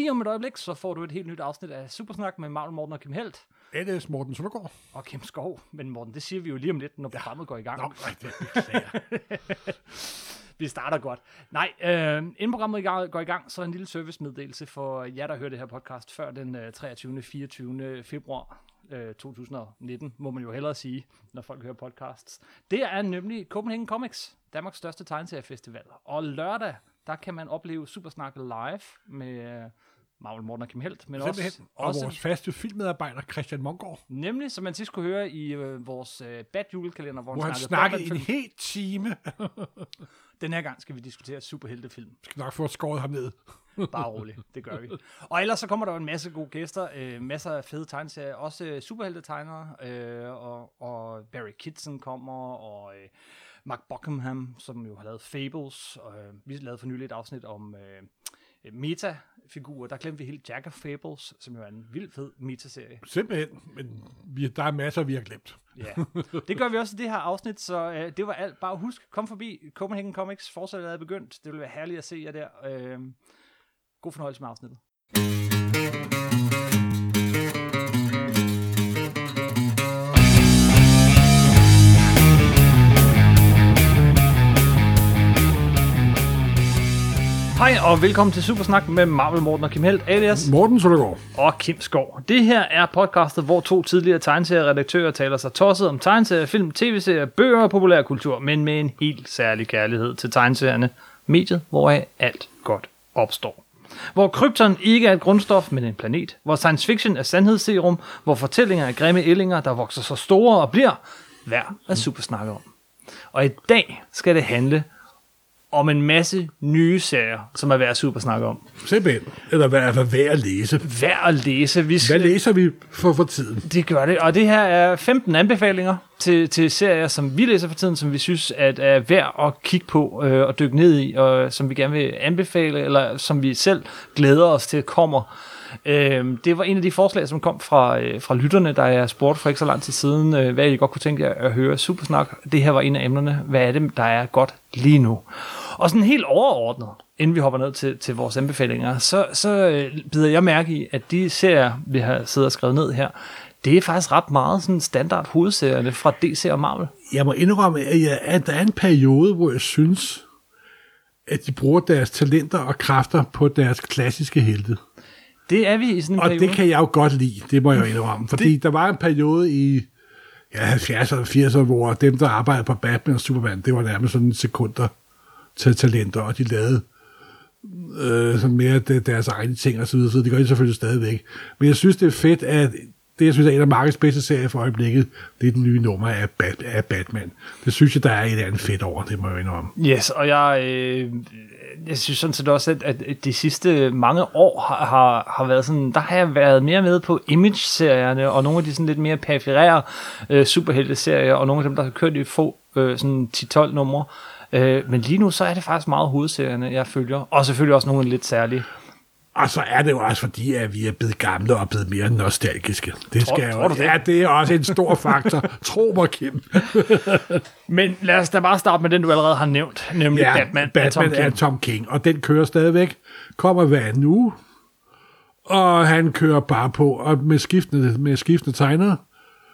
lige om et øjeblik, så får du et helt nyt afsnit af Supersnak med Marvel Morten og Kim Helt LS Morten Søndergaard. og Kim Skov. Men Morten, det siger vi jo lige om lidt, når programmet går i gang. Nå, nej, det beklager. Vi starter godt. Nej, øh, inden programmet går i gang, så er en lille servicemeddelelse for jer, der hører det her podcast før den øh, 23. 24. februar øh, 2019, må man jo hellere sige, når folk hører podcasts. Det er nemlig Copenhagen Comics, Danmarks største tegneseriefestival. Og lørdag, der kan man opleve Supersnak live med øh, Marvel Morten og Kim Helt, men også. Og også vores faste filmmedarbejder, Christian Mongård, nemlig, som man sidst kunne høre i øh, vores øh, Bad Julekalender, hvor, hvor han snakkede snakkede en hel time. Den her gang skal vi diskutere superheltefilm. skal nok få skåret ham ned. Bare roligt, det gør vi. Og ellers så kommer der jo en masse gode gæster, øh, masser af fede tegneserier, også øh, superheltetegnere, øh, og, og Barry Kitson kommer, og øh, Mark Buckingham, som jo har lavet Fables, og øh, vi lavede for nylig et afsnit om øh, øh, meta-figurer. Der glemte vi helt Jack of Fables, som jo er en vild fed metaserie. Simpelthen. Men vi, der er masser, vi har glemt. Ja, det gør vi også i det her afsnit, så øh, det var alt. Bare husk, kom forbi Copenhagen Comics, fortsat er begyndt. Det vil være herligt at se jer der. Øh, god fornøjelse med afsnittet. Hej og velkommen til Supersnak med Marvel Morten og Kim Helt, alias Morten Søndergaard. og Kim Skov. Det her er podcastet, hvor to tidligere tegneserieredaktører taler sig tosset om tegneserier, film, tv-serier, bøger og populærkultur, men med en helt særlig kærlighed til tegneserierne. Mediet, hvoraf alt godt opstår. Hvor krypton ikke er et grundstof, men en planet. Hvor science fiction er sandhedsserum. Hvor fortællinger er grimme ællinger, der vokser så store og bliver værd at supersnakke om. Og i dag skal det handle om en masse nye serier, som er værd at supersnakke om. Simpelthen. Eller hvad er værd at læse? Værd at læse. Vi Hvad skal, læser vi for, for tiden? Det gør det, og det her er 15 anbefalinger til, til serier, som vi læser for tiden, som vi synes at er værd at kigge på øh, og dykke ned i, og som vi gerne vil anbefale, eller som vi selv glæder os til kommer. Øh, det var en af de forslag, som kom fra, øh, fra lytterne, der jeg spurgte for ikke så lang tid siden, øh, hvad I godt kunne tænke jer at høre Supersnak. Det her var en af emnerne. Hvad er det, der er godt lige nu? Og sådan helt overordnet, inden vi hopper ned til, til vores anbefalinger, så, så øh, bider jeg mærke i, at de serier, vi har siddet og skrevet ned her, det er faktisk ret meget sådan standard hovedserierne fra DC og Marvel. Jeg må indrømme, at, jeg, at der er en periode, hvor jeg synes, at de bruger deres talenter og kræfter på deres klassiske helte. Det er vi i sådan en Og periode. det kan jeg jo godt lide, det må jeg jo indrømme. Fordi det... der var en periode i ja, 70'erne og 80'erne, hvor dem, der arbejdede på Batman og Superman, det var nærmest sådan sekunder til talenter, og de lavede øh, sådan mere de- deres egne ting og så videre, så det gør de selvfølgelig stadigvæk. Men jeg synes, det er fedt, at det, jeg synes er en af markedets bedste serier for øjeblikket, det er den nye nummer af, Bat- af Batman. Det synes jeg, der er et andet fedt over, det må jeg indrømme. Yes, og jeg, øh, jeg synes sådan set også, at, at de sidste mange år har, har, har været sådan, der har jeg været mere med på Image-serierne, og nogle af de sådan lidt mere perifære øh, superhelte-serier, og nogle af dem, der har kørt i få øh, sådan 10-12 numre. Øh, men lige nu, så er det faktisk meget hovedserierne, jeg følger, og selvfølgelig også nogle lidt særlige. Og så er det jo også fordi, at vi er blevet gamle og blevet mere nostalgiske. Det Tror- skal tror jo, du det? Ja, det er også en stor faktor. Tro mig, Kim. Men lad os da bare starte med den, du allerede har nævnt, nemlig Ja, Batman, Batman af Tom King. er Tom King, og den kører stadigvæk. Kommer hver nu, og han kører bare på, og med skiftende, med skiftende tegnere.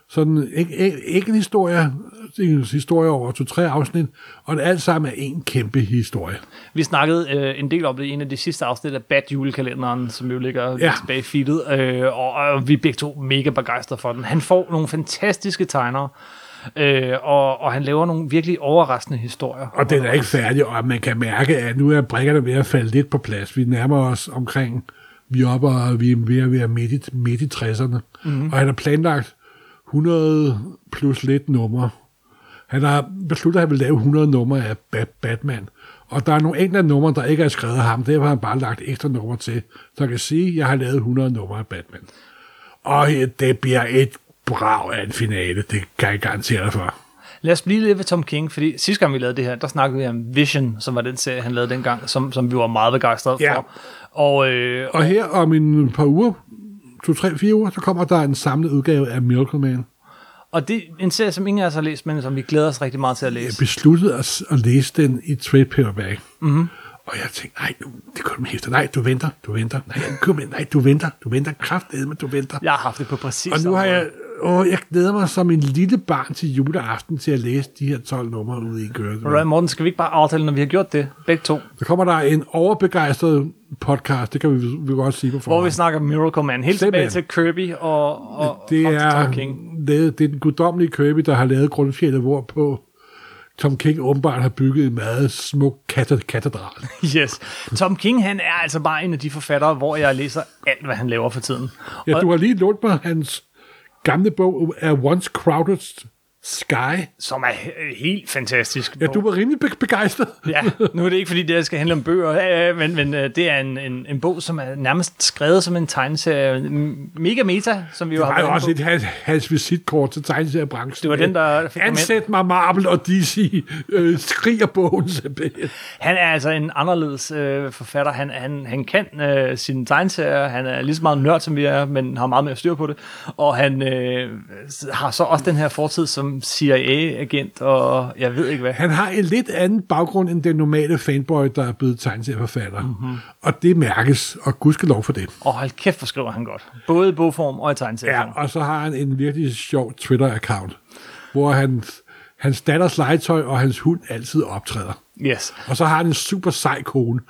Sådan ikke, ikke, en historie, en historie over to-tre afsnit, og det alt sammen er en kæmpe historie. Vi snakkede øh, en del om det i en af de sidste afsnit af Bad Julekalenderen, som jo ligger ja. I feedet, øh, og, og vi er begge to mega begejstrede for den. Han får nogle fantastiske tegnere, øh, og, og han laver nogle virkelig overraskende historier. Og den er ikke færdig, og man kan mærke, at nu er brikkerne ved at falde lidt på plads. Vi nærmer os omkring, vi er oppe, og vi er ved at være midt i, midt i 60'erne. Mm-hmm. Og han har planlagt 100 plus lidt numre. Han har besluttet, at han vil lave 100 numre af Ba- Batman. Og der er nogle enkelte numre, der ikke er skrevet af ham. Derfor har han bare lagt ekstra numre til. Så jeg kan sige, at jeg har lavet 100 numre af Batman. Og øh, det bliver et brag af en finale. Det kan jeg garantere dig for. Lad os blive lidt ved Tom King, fordi sidste gang vi lavede det her, der snakkede vi om Vision, som var den serie, han lavede dengang, som, som vi var meget begejstrede Ja. for. Og, øh, Og her om en par uger, to, tre, fire uger, så kommer der en samlet udgave af Miracle Man. og det er en serie, som ingen af os har læst, men som vi glæder os rigtig meget til at Jeg læse. besluttede os at læse den i trade paperback. Mm-hmm. Og jeg tænkte, nej, det kommer med efter. Nej, du venter, du venter. Nej, kom ind. nej, du venter, du venter. Kraftedeme, du venter. Jeg har haft det på præcis Og nu har jeg, åh, jeg glæder mig som en lille barn til juleaften til at læse de her 12 numre ude i køret. Morten, skal vi ikke bare aftale, når vi har gjort det, begge to, Så kommer der en overbegejstret podcast, det kan vi, vi godt sige på hvor forhånd. vi snakker Miracle Man, helt tilbage Simpelthen. til Kirby og, og, det er, lavet, det er den guddommelige Kirby, der har lavet grundfjellet, hvorpå Tom King åbenbart har bygget en meget smuk kate- katedral. Yes. Tom King, han er altså bare en af de forfattere, hvor jeg læser alt, hvad han laver for tiden. Ja, Og- du har lige lånt mig hans gamle bog, A Once Crowded Sky. som er he- helt fantastisk. Ja, du var rimelig be- begejstret. Ja, nu er det ikke, fordi det skal handle om bøger, øh, men, men øh, det er en, en, en bog, som er nærmest skrevet som en tegneserie. Mega meta, som vi jo Det har var jo været også lidt hans, hans visitkort til tegneseriebranchen. Det var den, der fik ham ind. Ansæt mig Marvel og DC. Øh, skriger bogen. Han er altså en anderledes øh, forfatter. Han, han, han kan øh, sine tegneserier. Han er lige så meget nørd, som vi er, men har meget mere styr på det. Og han øh, har så også den her fortid som CIA-agent, og jeg ved ikke hvad. Han har en lidt anden baggrund end den normale fanboy, der er blevet tegneserieforfatter. Mhm. Mm-hmm. Og det mærkes, og gudskelov for det. Og hold kæft, hvor skriver han godt. Både i bogform og i tegneserieform. Ja, og så har han en virkelig sjov Twitter-account, hvor hans, hans datters legetøj og hans hund altid optræder. Yes. Og så har han en super sej kone.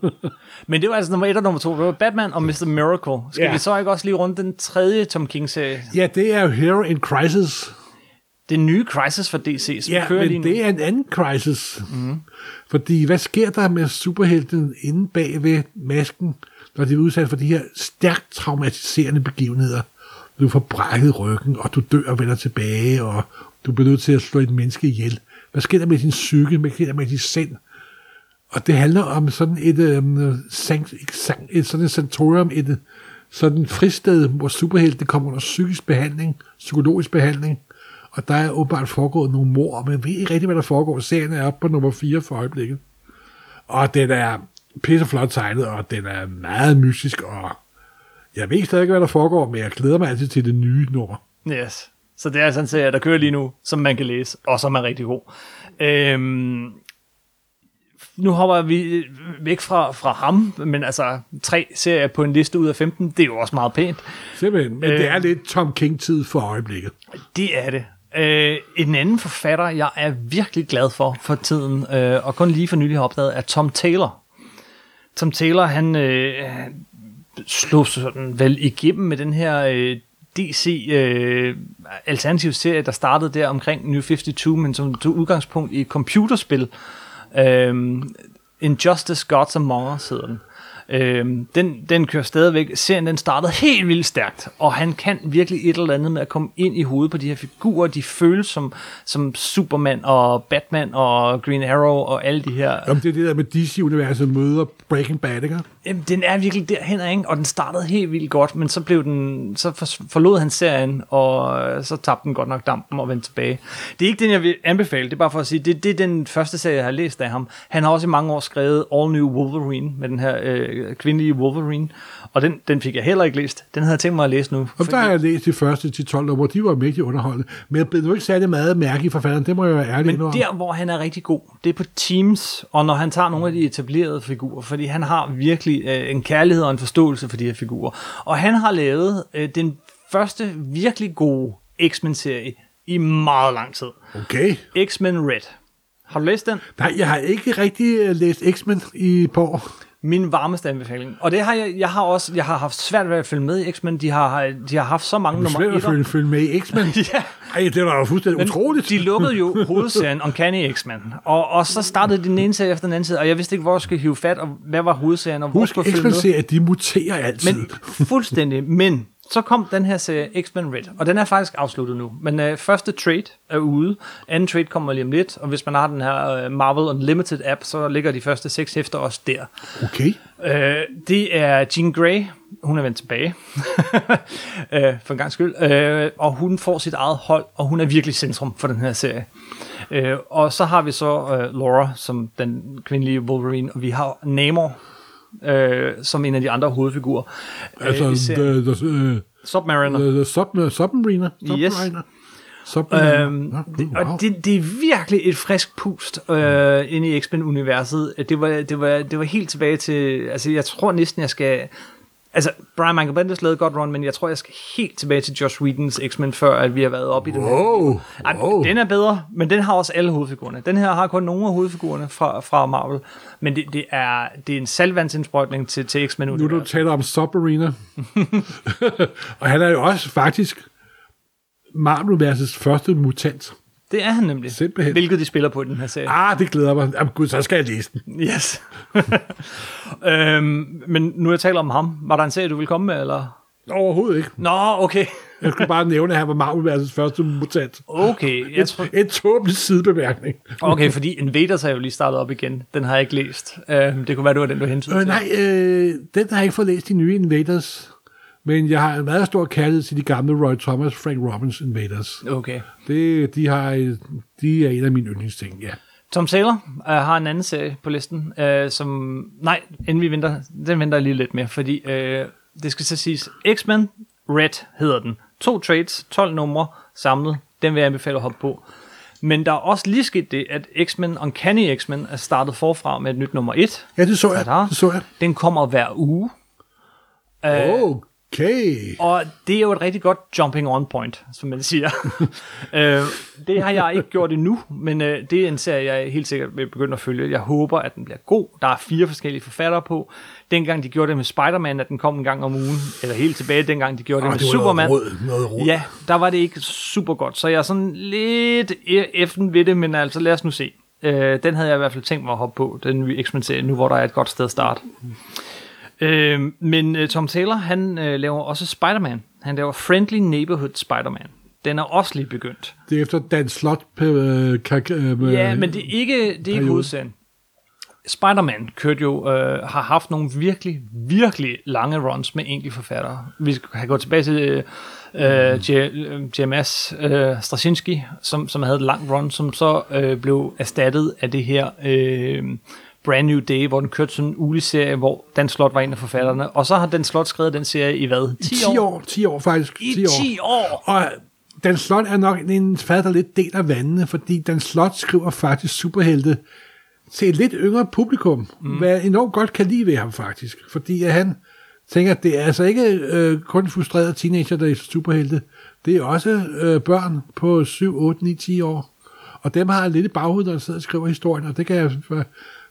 Men det var altså nummer et og nummer to. Det var Batman og Mr. Miracle. Skal Ja. vi så ikke også lige runde den tredje Tom King-serie? ja, det er jo Hero in Crisis. Den nye Crisis for DC, som Ja, kører lige men nu. det er en anden crisis. Mm. Fordi hvad sker der med superhelten inde bag ved masken, når de er udsat for de her stærkt traumatiserende begivenheder? Du får brækket ryggen, og du dør og vender tilbage, og du bliver nødt til at slå et menneske ihjel. Hvad sker der med din psyke? Hvad sker der med dit sind? Og det handler om sådan et, øhm, sankt, sankt, et sådan et sanatorium, et sådan et fristed, hvor superhelte kommer under psykisk behandling, psykologisk behandling, og der er åbenbart foregået nogle mor, men ved ikke rigtig, hvad der foregår. Serien er oppe på nummer 4 for øjeblikket. Og den er pisseflot tegnet, og den er meget mystisk, og jeg ved stadig ikke, hvad der foregår, men jeg glæder mig altid til det nye nummer. Yes. Så det er sådan en serie, der kører lige nu, som man kan læse, og som er rigtig god. Øhm, nu hopper vi væk fra, fra ham, men altså tre serier på en liste ud af 15, det er jo også meget pænt. Simpelthen, men øh, det er lidt Tom King-tid for øjeblikket. Det er det. Øh, en anden forfatter, jeg er virkelig glad for for tiden, øh, og kun lige for nylig har opdaget, er Tom Taylor. Tom Taylor, han øh, slog sådan vel igennem med den her øh, DC øh, alternativ serie, der startede der omkring New 52, men som tog udgangspunkt i et computerspil. Øh, Injustice Gods Among Us hedder den. Øhm, den, den kører stadigvæk. Serien den startede helt vildt stærkt, og han kan virkelig et eller andet med at komme ind i hovedet på de her figurer. De føles som, som Superman og Batman og Green Arrow og alle de her. Jamen, det er det der med DC-universet møder Breaking Bad, ikke? Jamen, den er virkelig derhen, ikke? og den startede helt vildt godt, men så blev den, så for- forlod han serien, og øh, så tabte den godt nok dampen og vendte tilbage. Det er ikke den, jeg vil anbefale, det er bare for at sige, det, det er den første serie, jeg har læst af ham. Han har også i mange år skrevet All New Wolverine, med den her øh, kvindelige Wolverine, og den, den fik jeg heller ikke læst. Den havde jeg tænkt mig at læse nu. Og der har jeg læst de første til 12 numre, de var mægtig underholdende. Men jeg blev nu ikke særlig meget mærke i forfatteren, det må jeg være ærlig Men der, hvor han er rigtig god, det er på Teams, og når han tager nogle af de etablerede figurer, fordi han har virkelig øh, en kærlighed og en forståelse for de her figurer. Og han har lavet øh, den første virkelig gode X-Men-serie i meget lang tid. Okay. X-Men Red. Har du læst den? Nej, jeg har ikke rigtig øh, læst X-Men i år. Min varmeste anbefaling. Og det har jeg, jeg har også, jeg har haft svært ved at følge med i X-Men. De har, de har haft så mange nummer slet at følge, følge med i X-Men. Ja. Ej, det var da fuldstændig utroligt. De lukkede jo hovedserien Uncanny X-Men, og, og så startede de den ene serie efter den anden side, og jeg vidste ikke, hvor jeg skulle hive fat, og hvad var hovedserien, og hvor Husk, skulle jeg følge med. X-Men-serier, de muterer altid. Men fuldstændig, men så kom den her serie X-Men Red, og den er faktisk afsluttet nu. Men øh, første trade er ude, anden trade kommer lige om lidt, og hvis man har den her øh, Marvel Unlimited app, så ligger de første seks hæfter også der. Okay. Øh, det er Jean Grey, hun er vendt tilbage, øh, for en gang skyld, øh, og hun får sit eget hold, og hun er virkelig centrum for den her serie. Øh, og så har vi så øh, Laura som den kvindelige Wolverine, og vi har Namor øh, som en af de andre hovedfigurer. øh, Altså, serien. the, the, uh, Submariner. the, the sub, submariner. Yes. submariner. Submariner. Øhm, wow. og det, det er virkelig et frisk pust øh, inde i X-Men-universet. Det var, det, var, det var helt tilbage til... Altså, jeg tror næsten, jeg skal... Altså, Brian Michael Bendis lavede et godt run, men jeg tror, jeg skal helt tilbage til Josh Whedons X-Men, før at vi har været oppe i den her. Wow, Ej, wow. Den er bedre, men den har også alle hovedfigurerne. Den her har kun nogle af hovedfigurerne fra, fra Marvel, men det, det, er, det er en salvandsindsprøjtning til, til X-Men Nu du taler om Submariner. og han er jo også faktisk Marvel-universets første mutant. Det er han nemlig. Simpelthen. Hvilket de spiller på i den her serie. Ah, det glæder mig. Jamen, gud, så skal jeg læse den. Yes. øhm, men nu jeg taler om ham, var der en serie, du ville komme med, eller? Overhovedet ikke. Nå, okay. Jeg skulle bare nævne, at han var Marvel-universets første mutant. Okay, jeg tror, En tåbelig sidebemærkning. okay, fordi Invaders er jo lige startet op igen. Den har jeg ikke læst. Øhm, det kunne være, det var den, du hentede Øh, til. nej, øh, den har jeg ikke fået læst, de nye Invaders. Men jeg har en meget stor kærlighed til de gamle Roy Thomas, Frank Robbins Invaders. Okay. Det, de, har, de er en af mine yndlingsting, ja. Tom Taylor øh, har en anden serie på listen, øh, som... Nej, inden vi venter, den venter jeg lige lidt mere, fordi øh, det skal så siges, X-Men Red hedder den. To trades, 12 numre samlet. Den vil jeg anbefale at hoppe på. Men der er også lige sket det, at X-Men, Uncanny X-Men, er startet forfra med et nyt nummer 1. Ja, det så jeg. Det så jeg. Den kommer hver uge. Øh, Okay. Og det er jo et rigtig godt jumping on point, som man siger. øh, det har jeg ikke gjort endnu, men øh, det er en serie, jeg helt sikkert vil begynde at følge. Jeg håber, at den bliver god. Der er fire forskellige forfattere på. Dengang de gjorde det med Spider-Man, at den kom en gang om ugen, eller helt tilbage, dengang de gjorde det Ah, med det Superman. Noget råd, noget råd. Ja, der var det ikke super godt, så jeg er sådan lidt efter ved det, men altså lad os nu se. Øh, den havde jeg i hvert fald tænkt mig at hoppe på, den nye X-Men-serie, nu hvor der er et godt sted at starte. Øh, men øh, Tom Taylor, han øh, laver også Spider-Man. Han laver Friendly Neighborhood Spider-Man. Den er også lige begyndt. Det er efter Dan Slot øh, kak, øh, Ja, men det er ikke, det er ikke hovedserien. Spider-Man kørte jo, øh, har haft nogle virkelig, virkelig lange runs med enkelte forfattere. Vi kan gå tilbage til øh, øh, JMS øh, Straczynski, som, som havde et langt run, som så øh, blev erstattet af det her øh, Brand New Day, hvor den kørte sådan en ulig serie, hvor Dan Slot var en af forfatterne. Og så har Dan Slot skrevet den serie i hvad? 10, 10 år. 10 år faktisk. I 10 år. 10 år! Og Dan Slot er nok en der lidt deler vandene, fordi Dan Slot skriver faktisk superhelte til et lidt yngre publikum, mm. hvad jeg enormt godt kan lide ved ham faktisk. Fordi han tænker, at det er altså ikke øh, kun frustrerede teenager, der er superhelte. Det er også øh, børn på 7, 8, 9, 10 år. Og dem har han lidt i baghovedet, når han sidder og skriver historien, og det kan jeg...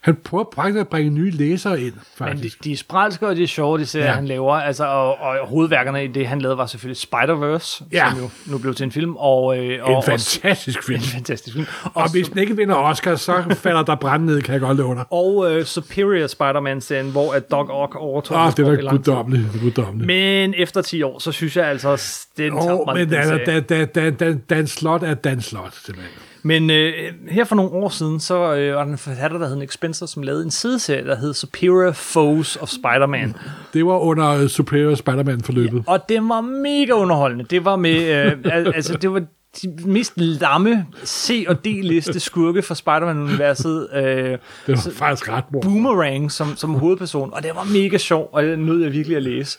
Han prøver praktisk at bringe nye læsere ind, Men faktisk. de, de er spralske, og de sjove, de serier, Ja. han laver. Altså, og, og hovedværkerne i det, han lavede, var selvfølgelig Spider-Verse, Ja. som jo nu blev til en film. Og, øh, og, en fantastisk film. en fantastisk film. Og, Og hvis den ikke vinder Oscar, så falder der brand ned, kan jeg godt love dig. og øh, Superior Spider-Man-serien, hvor at Doc Ock overtog. Den det er tid. guddommeligt. Det guddommeligt. Men efter 10 år, så synes jeg altså, den tager Åh, mig men den. Dan, Dan, Dan, Dan, Dan Slot er Dan Slot, simpelthen. Men øh, her for nogle år siden, så øh, var der en forfatter, der hed Nick Spencer, som lavede en sideserie, der hed Superior Foes of Spider-Man. Det var under øh, Superior Spider-Man-forløbet. Og det var mega underholdende. Det var med, øh, al- altså det var de mest lamme C- og D-liste skurke fra Spider-Man-universet. Øh, Det var faktisk ret mor. Boomerang som, som hovedperson, og det var mega sjov, og det nød jeg virkelig at læse.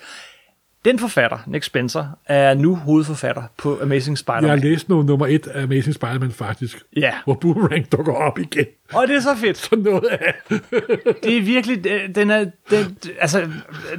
Den forfatter, Nick Spencer, er nu hovedforfatter på Amazing Jeg Spider-Man. har læst nu nummer et af Amazing Spider-Man, faktisk. Ja, Hvor Boomerang dukker op igen. og det er så fedt. Så noget af... Det er virkelig, den er, den, altså,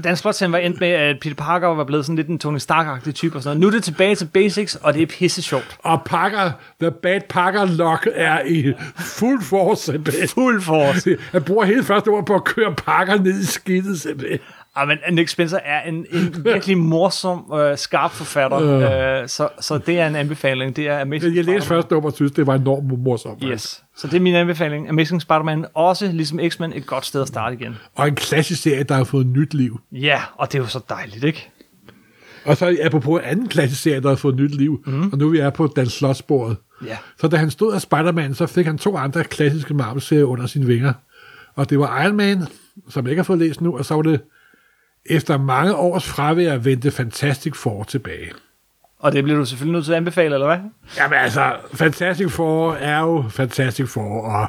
Dan slot var endt med, at Peter Parker var blevet sådan lidt en Tony Stark-agtig type og sådan noget. Nu er det tilbage til basics, og det er pisse sjovt. Og Parker, The Bad Parker Lock er i fuld force, simpelthen. Fuld force. Han bruger hele første ord på at køre Parker ned i skidtet, simpelthen. Ja, men Nick Spencer er en, en virkelig morsom, øh, skarp forfatter, øh, så, så det er en anbefaling. Det er Amazing jeg læste første nummer og synes, det var enormt morsomt. Yes. Så det er min anbefaling. Amazing Spider-Man, også ligesom X-Men, et godt sted at starte igen. Og en klassisk serie, der har fået nyt liv. Ja, og det er jo så dejligt, ikke? Og så apropos en anden klassisk serie, der har fået nyt liv, mm. og nu er vi er på Dan Slot-sporet. Ja. Så da han stod af Spider-Man, så fik han to andre klassiske Marvel-serier under sine vinger. Og det var Iron Man, som jeg ikke har fået læst nu, og så var det efter mange års fravær vendte Fantastic Four tilbage. Og det bliver du selvfølgelig nødt til at anbefale, eller hvad? Jamen altså, Fantastic Four er jo Fantastic Four, og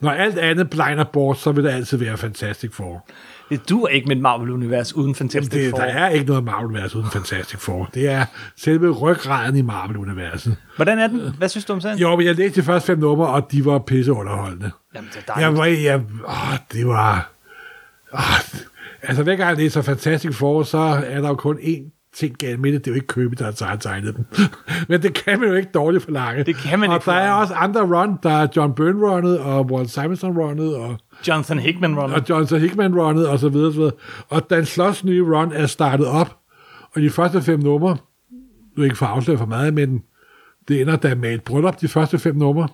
når alt andet blegner bort, så vil der altid være Fantastic Four. Det duer ikke med et Marvel-univers uden Fantastic Det, Four. der er ikke noget Marvel-univers uden Fantastic Four. Det er selve ryggraden i Marvel-universet. Hvordan er den? Hvad synes du om serien? Jo, men jeg læste de første fem numre, og de var pisse underholdende. Jamen, det er dejligt. Jeg var, jeg, åh, det var... Åh, altså, hver gang jeg læser Fantastic Four, så er der jo kun én ting galt med det. Det er jo ikke Købe, der har tegnet dem. Men det kan man jo ikke dårligt forlange. Det kan man og ikke der er også andre run. Der er John Byrne runnet, og Walt Simonson runnet, og, Jonathan Hickman runner. og Jonathan Hickman runnet, og så videre, og så videre. Og Dan Sloss nye run er startet op, og de første fem numre, nu er ikke for at afsløre for meget, men det ender da med et bryllup, de første fem numre.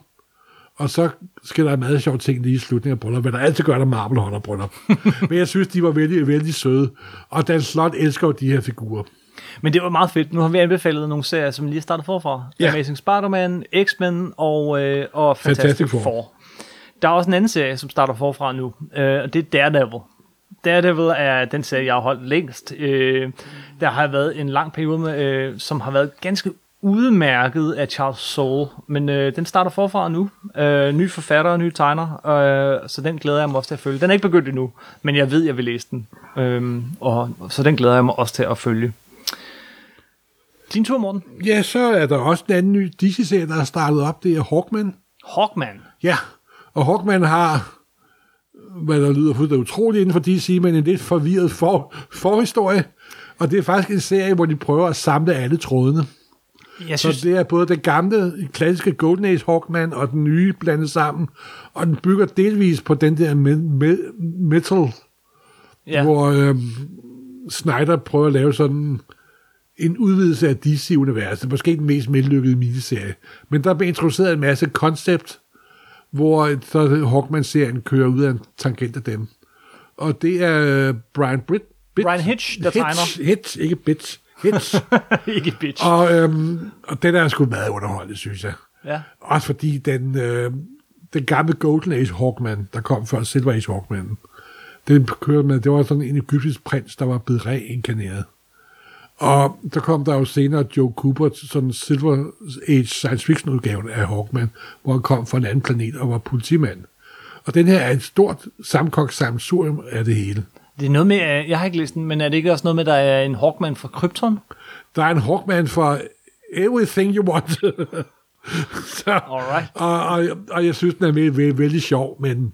Og så sker der en meget sjov ting lige i slutningen af bryllup, hvad der altid gør, når Marvel holder bryllup. Men jeg synes, de var vældig, vældig søde. Og Dan Slot elsker jo de her figurer. Men det var meget fedt. Nu har vi anbefalet nogle serier, som lige startet forfra. Ja. Amazing Spider-Man, X-Men og, øh, og Fantastic, Fantastic. Four. Four. Der er også en anden serie, som starter forfra nu, øh, og det er Daredevil. Daredevil er den serie, jeg har holdt længst. Øh, der har været en lang periode, med, øh, som har været ganske udmærket af Charles Soule, men øh, den starter forfra nu. Øh, nye forfattere, nye tegner, øh, så den glæder jeg mig også til at følge. Den er ikke begyndt endnu, men jeg ved, jeg vil læse den, øh, og, så den glæder jeg mig også til at følge. Din tur, Morten. Ja, så er der også en anden ny DC-serie, der er startet op. Det er Hawkman. Hawkman. Ja, og Hawkman har, hvad der lyder fuldstændig utroligt inden for DC, men en lidt forvirret for, forhistorie. Og det er faktisk en serie, hvor de prøver at samle alle trådene. Jeg Så synes, det er både den gamle, klassiske Golden Age Hawkman og den nye blandet sammen. Og den bygger delvis på den der me- me- metal, ja. hvor øhm, Snyder prøver at lave sådan en udvidelse af DC-universet. Måske den mest medlykkede miniserie. Men der bliver introduceret en masse koncept, hvor så Hawkman-serien kører ud af en tangent af dem. Og det er øh, Brian Britt, Brian Hitch, der Hitch, Hitch, ikke Bitch. Hitch. ikke bitch. og, øhm, og den er sgu meget underholdende, synes jeg. Ja. Også fordi den, øh, den gamle Golden Age Hawkman, der kom før Silver Age Hawkman, den kørte med, det var sådan en egyptisk prins, der var blevet reinkarneret. Og så kom der jo senere Joe Cooper, sådan Silver Age science fiction udgaven af Hawkman, hvor han kom fra en anden planet og var politimand. Og den her er et stort sammenkogt sammensurium af det hele. Det er noget med, jeg har ikke læst den, men er det ikke også noget med, der er en Hawkman fra Krypton? Der er en Hawkman for everything you want. så, Alright. og, og, og jeg synes, den er vældig, vældig, vældig sjov, men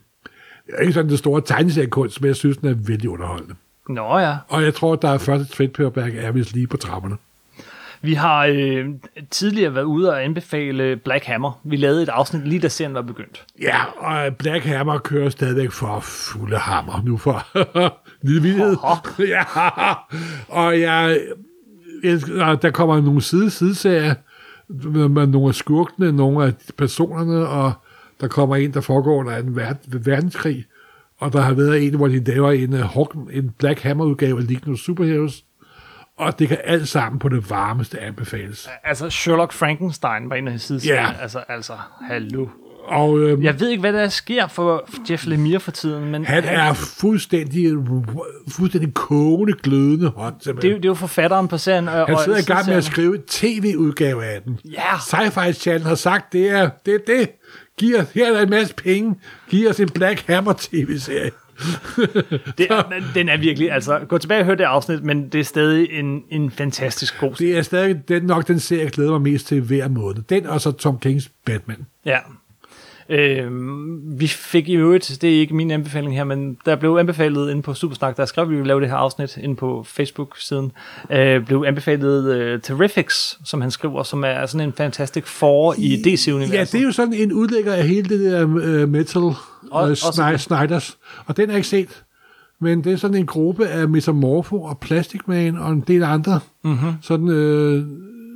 det er ikke sådan det store tegneseriekunst, men jeg synes, den er vældig underholdende. Nå ja. Og jeg tror, der er første trade er vist lige på trapperne. Vi har øh, tidligere været ude og anbefale Black Hammer. Vi lavede et afsnit lige da serien var begyndt. Ja, og Black Hammer kører stadigvæk for fulde hammer nu for lille vildhed. ja, og jeg, og der kommer nogle side sideserier med, med nogle af skurkene, nogle af personerne, og der kommer en, der foregår under en verden, verdenskrig, og der har været en, hvor de laver en, uh, Hawk, en Black Hammer-udgave af League of Superheroes, og det kan alt sammen på det varmeste anbefales. Altså, Sherlock Frankenstein var en af sidste. Ja. Altså, altså, hallo. Og øhm, Jeg ved ikke, hvad der sker for Jeff Lemire for tiden, men han er fuldstændig, fuldstændig kogende, glødende hot. det, er, jo- det er jo forfatteren på serien. Og, Han og sidder i gang med at skrive en tv-udgave af den. Ja. Sci-Fi Channel har sagt, det er det. Er det. Giv os, her er der en masse penge. Giv os en Black Hammer tv-serie. Det, den er virkelig, altså, gå tilbage og hør det afsnit, men det er stadig en, en fantastisk god. Det er stadig den, nok den serie, jeg glæder mig mest til hver måned. Den og så Tom Kings Batman. Ja. Øhm, vi fik i øvrigt, det er ikke min anbefaling her, men der blev anbefalet inde på Supersnak, der skrev vi ville lave det her afsnit inde på Facebook-siden, øh, blev anbefalet øh, Terrifics, som han skriver, som er sådan en fantastisk for i DC-universet. Ja, det er jo sådan en udlægger af hele det der uh, metal Og- og, også Sny- det. Snyders. Og den er ikke set. Men det er sådan en gruppe af Metamorpho og Plastic Man og en del andre. Mm-hmm. Sådan, øh,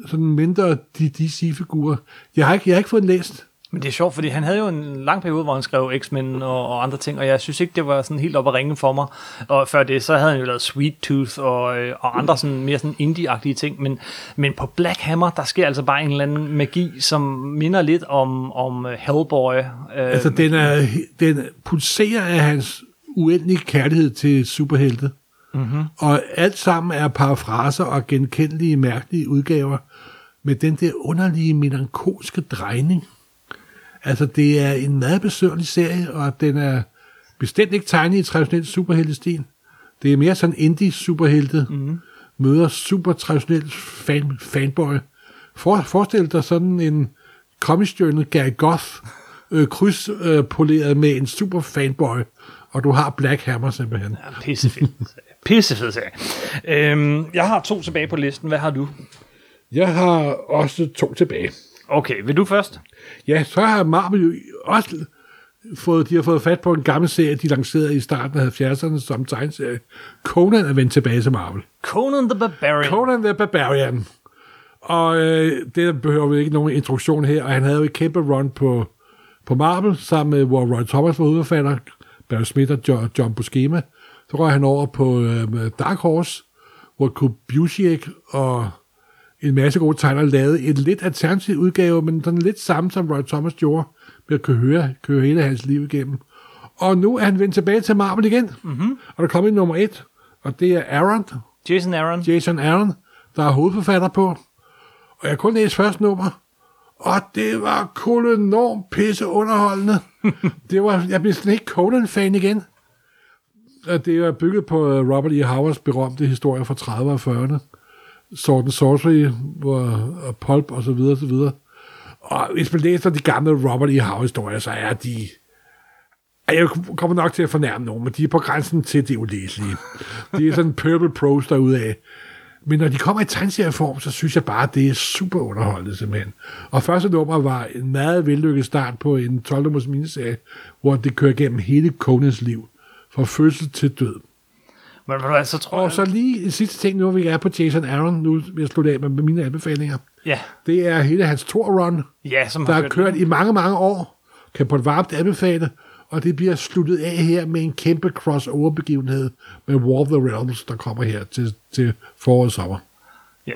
sådan mindre DC-figurer. Jeg har, ikke, jeg har ikke fået læst. Men det er sjovt, fordi han havde jo en lang periode, hvor han skrev X-Men og, og andre ting, og jeg synes ikke, det var sådan helt op at ringe for mig. Og før det, så havde han jo lavet Sweet Tooth og, øh, og andre sådan mere sådan indie-agtige ting, men, men på Black Hammer, der sker altså bare en eller anden magi, som minder lidt om, om øh, Hellboy. Øh, Altså, den, er, den pulserer af hans uendelige kærlighed til superhelte. Mm-hmm. Og alt sammen er parafraser og genkendelige, mærkelige udgaver med den der underlige, melankolske drejning. Altså, det er en meget besøgelig serie, og den er bestemt ikke tegnet i traditionel superheltestil. Det er mere sådan indie superhelte, mm. møder super traditionel fan, fanboy. For, forestil dig sådan en comic journal Gary Goth, øh, kryds øh, med en super fanboy, og du har Black Hammer simpelthen. Ja, pissefedt. Pissefed serie. Øhm, jeg har to tilbage på listen. Hvad har du? Jeg har også to tilbage. Okay, vil du først? Ja, så har Marvel jo også fået, de har fået fat på en gammel serie, de lancerede i starten af 70'erne som tegneserie. Conan er vendt tilbage til Marvel. Conan the Barbarian. Conan the Barbarian. Og øh, det behøver vi ikke nogen introduktion her, og han havde jo et kæmpe run på, på Marvel, sammen med, hvor Roy Thomas var hovedforfatter, Barry Smith og John, John Buscema. Så røg han over på øh, Dark Horse, hvor Kurt Busiek og en masse gode tegnere lavede en lidt alternativ udgave, men sådan lidt samme som Roy Thomas gjorde, med at køre, køre hele hans liv igennem. Og nu er han vendt tilbage til Marvel igen, mm-hmm. og der er kommet nummer et, og det er Aaron, Jason Aaron. Jason Aaron, der er hovedforfatter på. Og jeg kunne læse første nummer, og det var kun enormt pisse underholdende. det var, jeg blev slet ikke Conan-fan igen. Og det er bygget på øh, Robert E. Howards berømte historie fra 30'erne og 40'erne. Sword and Sorcery, hvor, og Pulp og så videre, og så videre. Og hvis man læser de gamle Robert E. Howe-historier, så er de... Jeg kommer nok til at fornærme nogen, men de er på grænsen til det ulæselige. Det er sådan purple prose af. Men når de kommer i tegneserieform, så synes jeg bare, at det er super underholdende simpelthen. Og første nummer var en meget vellykket start på en 12 nummers miniserie, hvor det kører gennem hele Conans liv. Fra fødsel til død. Men hvad, så tror Og jeg... så lige en sidste ting, nu vi er på Jason Aaron, nu vil jeg slutte af med mine anbefalinger. Ja, Det er hele hans Thor-run, ja som der har har kørt i mange, mange år. Kan på et varmt anbefale, og det bliver sluttet af her med en kæmpe crossover-begivenhed med War of the Realms, der kommer her til, til foråret sommer.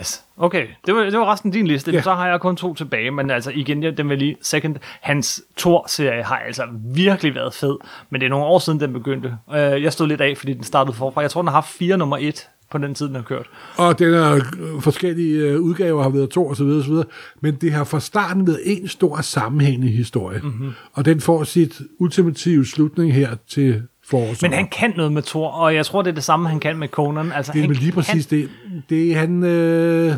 Yes. Okay, det var, det var resten af din liste. Ja. Så har jeg kun to tilbage, men altså igen, jeg- den vil lige second. Hans Thor-serie har altså virkelig været fed, men det er nogle år siden, den begyndte. Uh, jeg stod lidt af, fordi den startede forfra. Jeg tror, den har haft fire nummer et på den tid, den har kørt. Og den er øh, forskellige øh, udgaver har været to og så videre, og så videre, men det har fra starten været en stor sammenhængende historie. Mm-hmm. Og den får sit ultimative slutning her til foråret. Men han kan noget med Thor, og jeg tror, det er det samme, han kan med Conan. Altså, Det er han, lige præcis det. Det er han... Øh,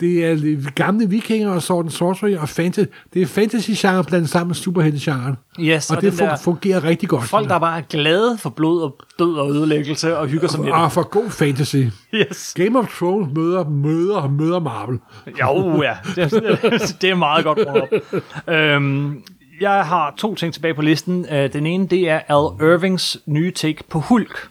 det er gamle vikinger og Sword and Sorcery og fantasy. Det er fantasy-genre blandt sammen med superhelte-genren. Yes, og, og det fun- der- fungerer rigtig godt. Folk, der bare er glade for blod og død og ødelæggelse og hygger sig med Og for god fantasy. Yes. Game of Thrones møder, møder, møder Marvel. Jo, ja. Det, er- det er meget godt brugt op. Øhm, jeg har to ting tilbage på listen. Øh, Den ene, det er Al Irvings nye take på Hulk.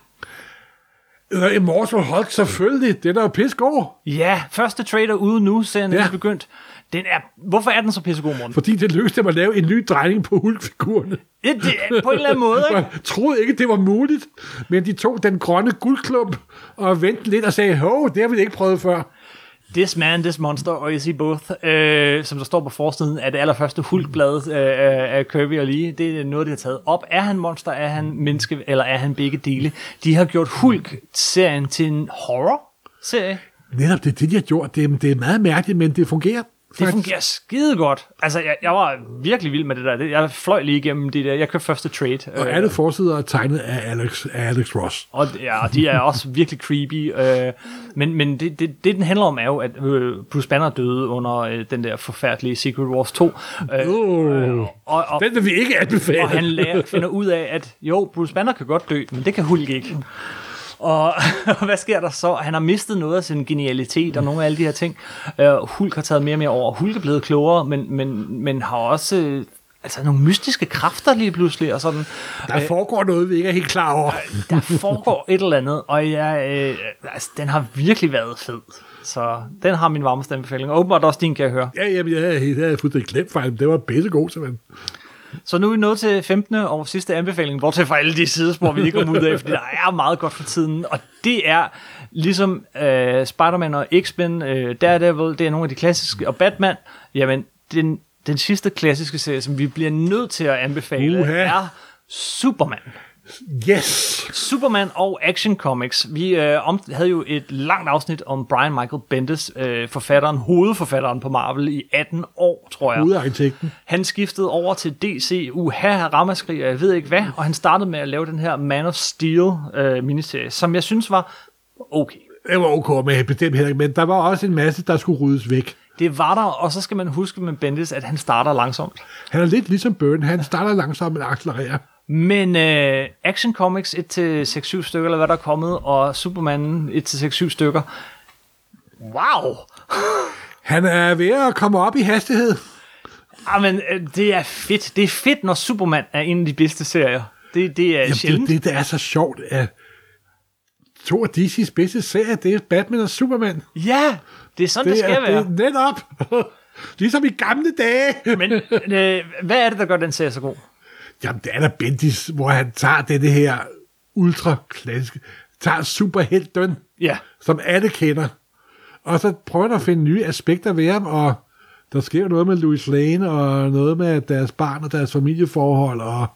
Øh, Immortal Hulk, selvfølgelig. Den er jo pissegod. Ja, første trailer ude nu, serien er Ja. lige begyndt. Den er, hvorfor er den så pissegod, Morten? Fordi det lykkedes dem at lave en ny drejning på Hulk-figurerne. Det, det, er på en eller anden måde, ikke? Jeg troede ikke, det var muligt, men de tog den grønne guldklump og vendte lidt og sagde, hov, det har vi ikke prøvet før. This Man, This Monster og Is He Both, øh, som der står på forsiden af det allerførste hulkblad øh, af af Kirby og Lee. Det er noget, de har taget op. Er han monster, er han menneske, eller er han begge dele? De har gjort Hulk-serien til en horror-serie. Netop det, er det de har gjort. Det, er- det er meget mærkeligt, men det fungerer. Det fungerer skide godt. Altså, jeg, jeg var virkelig vild med det der. Jeg fløj lige igennem det der. Jeg købte første trade. Og øh, alle forsider er tegnet af Alex, af Alex Ross. Og, ja, de er også virkelig creepy. Øh, men men det, det, det, den handler om, er jo, at øh, Bruce Banner døde under øh, den der forfærdelige Secret Wars 2. Øh, Uh, og, og, den vil vi ikke anbefale. og han lærer, finder ud af, at jo, Bruce Banner kan godt dø, men det kan Hulk ikke. Og, og hvad sker der så? Han har mistet noget af sin genialitet og nogle af alle de her ting. Øh, Hulk har taget mere og mere over. Hulk er blevet klogere, men, men, men har også øh, altså nogle mystiske kræfter lige pludselig. Og sådan. Der foregår noget, vi ikke er helt klar over. Der foregår et eller andet, og jeg, øh, altså, den har virkelig været fed. Så den har min varmeste anbefaling. Og åbenbart også din, kan jeg høre. Ja, jamen, jeg havde, jeg fuldstændig glemt fejl. Det var pissegod, simpelthen. Så nu er vi nået til 15. og sidste anbefaling, bortset fra alle de sidespor, vi lige kommer ud af, fordi der er meget godt for tiden, og det er ligesom øh, Spider-Man og X-Men, øh, Daredevil, det er nogle af de klassiske, og Batman, jamen, den, den sidste klassiske serie, som vi bliver nødt til at anbefale, Uha. er Superman. Yes! Superman og Action Comics. Vi øh, om, havde jo et langt afsnit om Brian Michael Bendis, øh, forfatteren, hovedforfatteren på Marvel i 18 år, tror jeg. Udarkitekten. Han skiftede over til DC, uha, ramaskrig, og jeg ved ikke hvad, og han startede med at lave den her Man of Steel øh, miniserie, som jeg synes var okay. Det var ok, men bestemt heller ikke. Men der var også en masse, der skulle ryddes væk. Det var der, og så skal man huske med Bendis, at han starter langsomt. Han er lidt ligesom Byrne. Han starter langsomt, men accelererer. Men øh, Action Comics 1-6-7 stykker, eller hvad der er kommet, og Superman 1-6-7 stykker. Wow! Han er ved at komme op i hastighed. Jamen, øh, det er fedt. Det er fedt, når Superman er en af de bedste serier. Det, det er Jamen, sjældent. det, det er så sjovt, at to af DC's bedste serier, det er Batman og Superman. Ja, det er sådan, det, Det det skal er, være. det er netop. ligesom i gamle dage. Men øh, hvad er det, der gør den serie så god? Jamen, det er da Bendis, hvor han tager det her ultra klassiske, tager superhelten, Ja, som alle kender, og så prøver han at finde nye aspekter ved ham, og der sker noget med Louis Lane, og noget med deres barn og deres familieforhold, og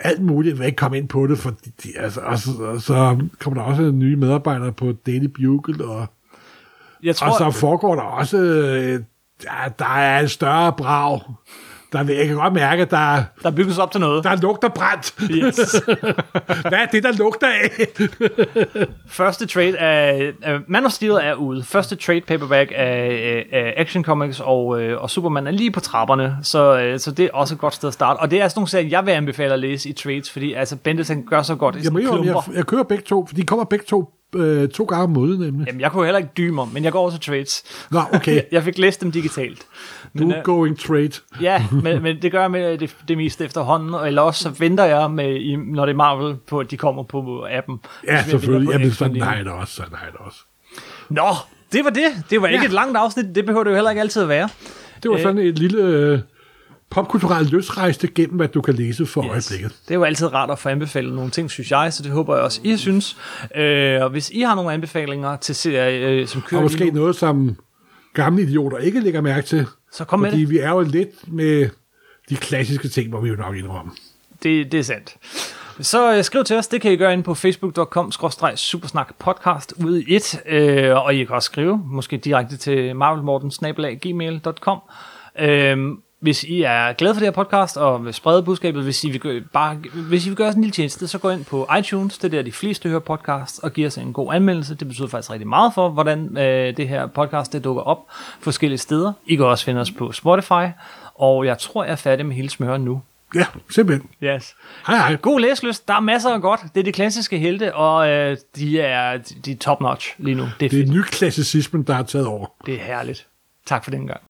alt muligt. Jeg vil ikke komme ind på det, for de, altså, og, så, og så kommer der også nye medarbejdere på Daily Bugle, og, jeg tror... og så foregår der også, øh, ja, der er en større brag. Der, jeg kan godt mærke, at der, der bygges op til noget. der lugter brændt. Yes. Hvad er det, der lugter af? Første trade af... af Man of Steel er ude. Første trade paperback af, af, Action Comics og, øh, og Superman er lige på trapperne. Så, øh, så det er også et godt sted at starte. Og det er sådan nogle serier, jeg vil anbefale at læse i trades, fordi altså Bendis han gør så godt i jeg, klumper. jeg, jeg kører begge to, for de kommer begge to, øh, to gange om måneden, nemlig. Jamen, jeg kunne heller ikke dyme om, men jeg går til trades. Nå, okay. Jeg fik læst dem digitalt. Du Men, er øh, going trade. Ja, men, men det gør jeg med det, det meste efterhånden, og eller også så venter jeg, med, når det er Marvel, på at de kommer på appen. Ja, Så jeg selvfølgelig. Jamen, har jeg det også. Har jeg det også. Nå, det var det. Det var ikke Ja. et langt afsnit, det behøver det jo heller ikke altid at være. Det var Øh. sådan et lille øh, popkulturelt løsrejste gennem, hvad du kan læse for yes. øjeblikket. Det er jo altid rart at få anbefalet nogle ting, synes jeg, så det håber jeg også, I synes. Øh, og hvis I har nogle anbefalinger til serier, øh, som kører Og måske noget, som gamle idioter ikke lægger mærke til. så kom med Fordi det. vi er jo lidt med de klassiske ting, hvor vi jo nok indrømme. det. Det er sandt. Så øh, skriv til os, det kan I gøre ind på facebook.com supersnak podcast ude i et, øh, og I kan også skrive, måske direkte til marvelmorten.gmail.com. Øh, hvis I er glade for det her podcast og vil sprede budskabet, hvis I vil, gøre, bare, hvis I vil gøre os en lille tjeneste, så gå ind på iTunes, det er der de fleste hører podcast, og giver os en god anmeldelse. Det betyder faktisk rigtig meget for, hvordan øh, det her podcast det dukker op forskellige steder. I kan også finde os på Spotify, og jeg tror, jeg er færdig med hele smøren nu. Ja, simpelthen. Yes. Hej hej. God læselyst. Der er masser af godt. Det er de klassiske helte, og øh, de er, de er top notch lige nu. Det er, Det er nyklassicismen, der er taget over. Det er herligt. Tak for den gang.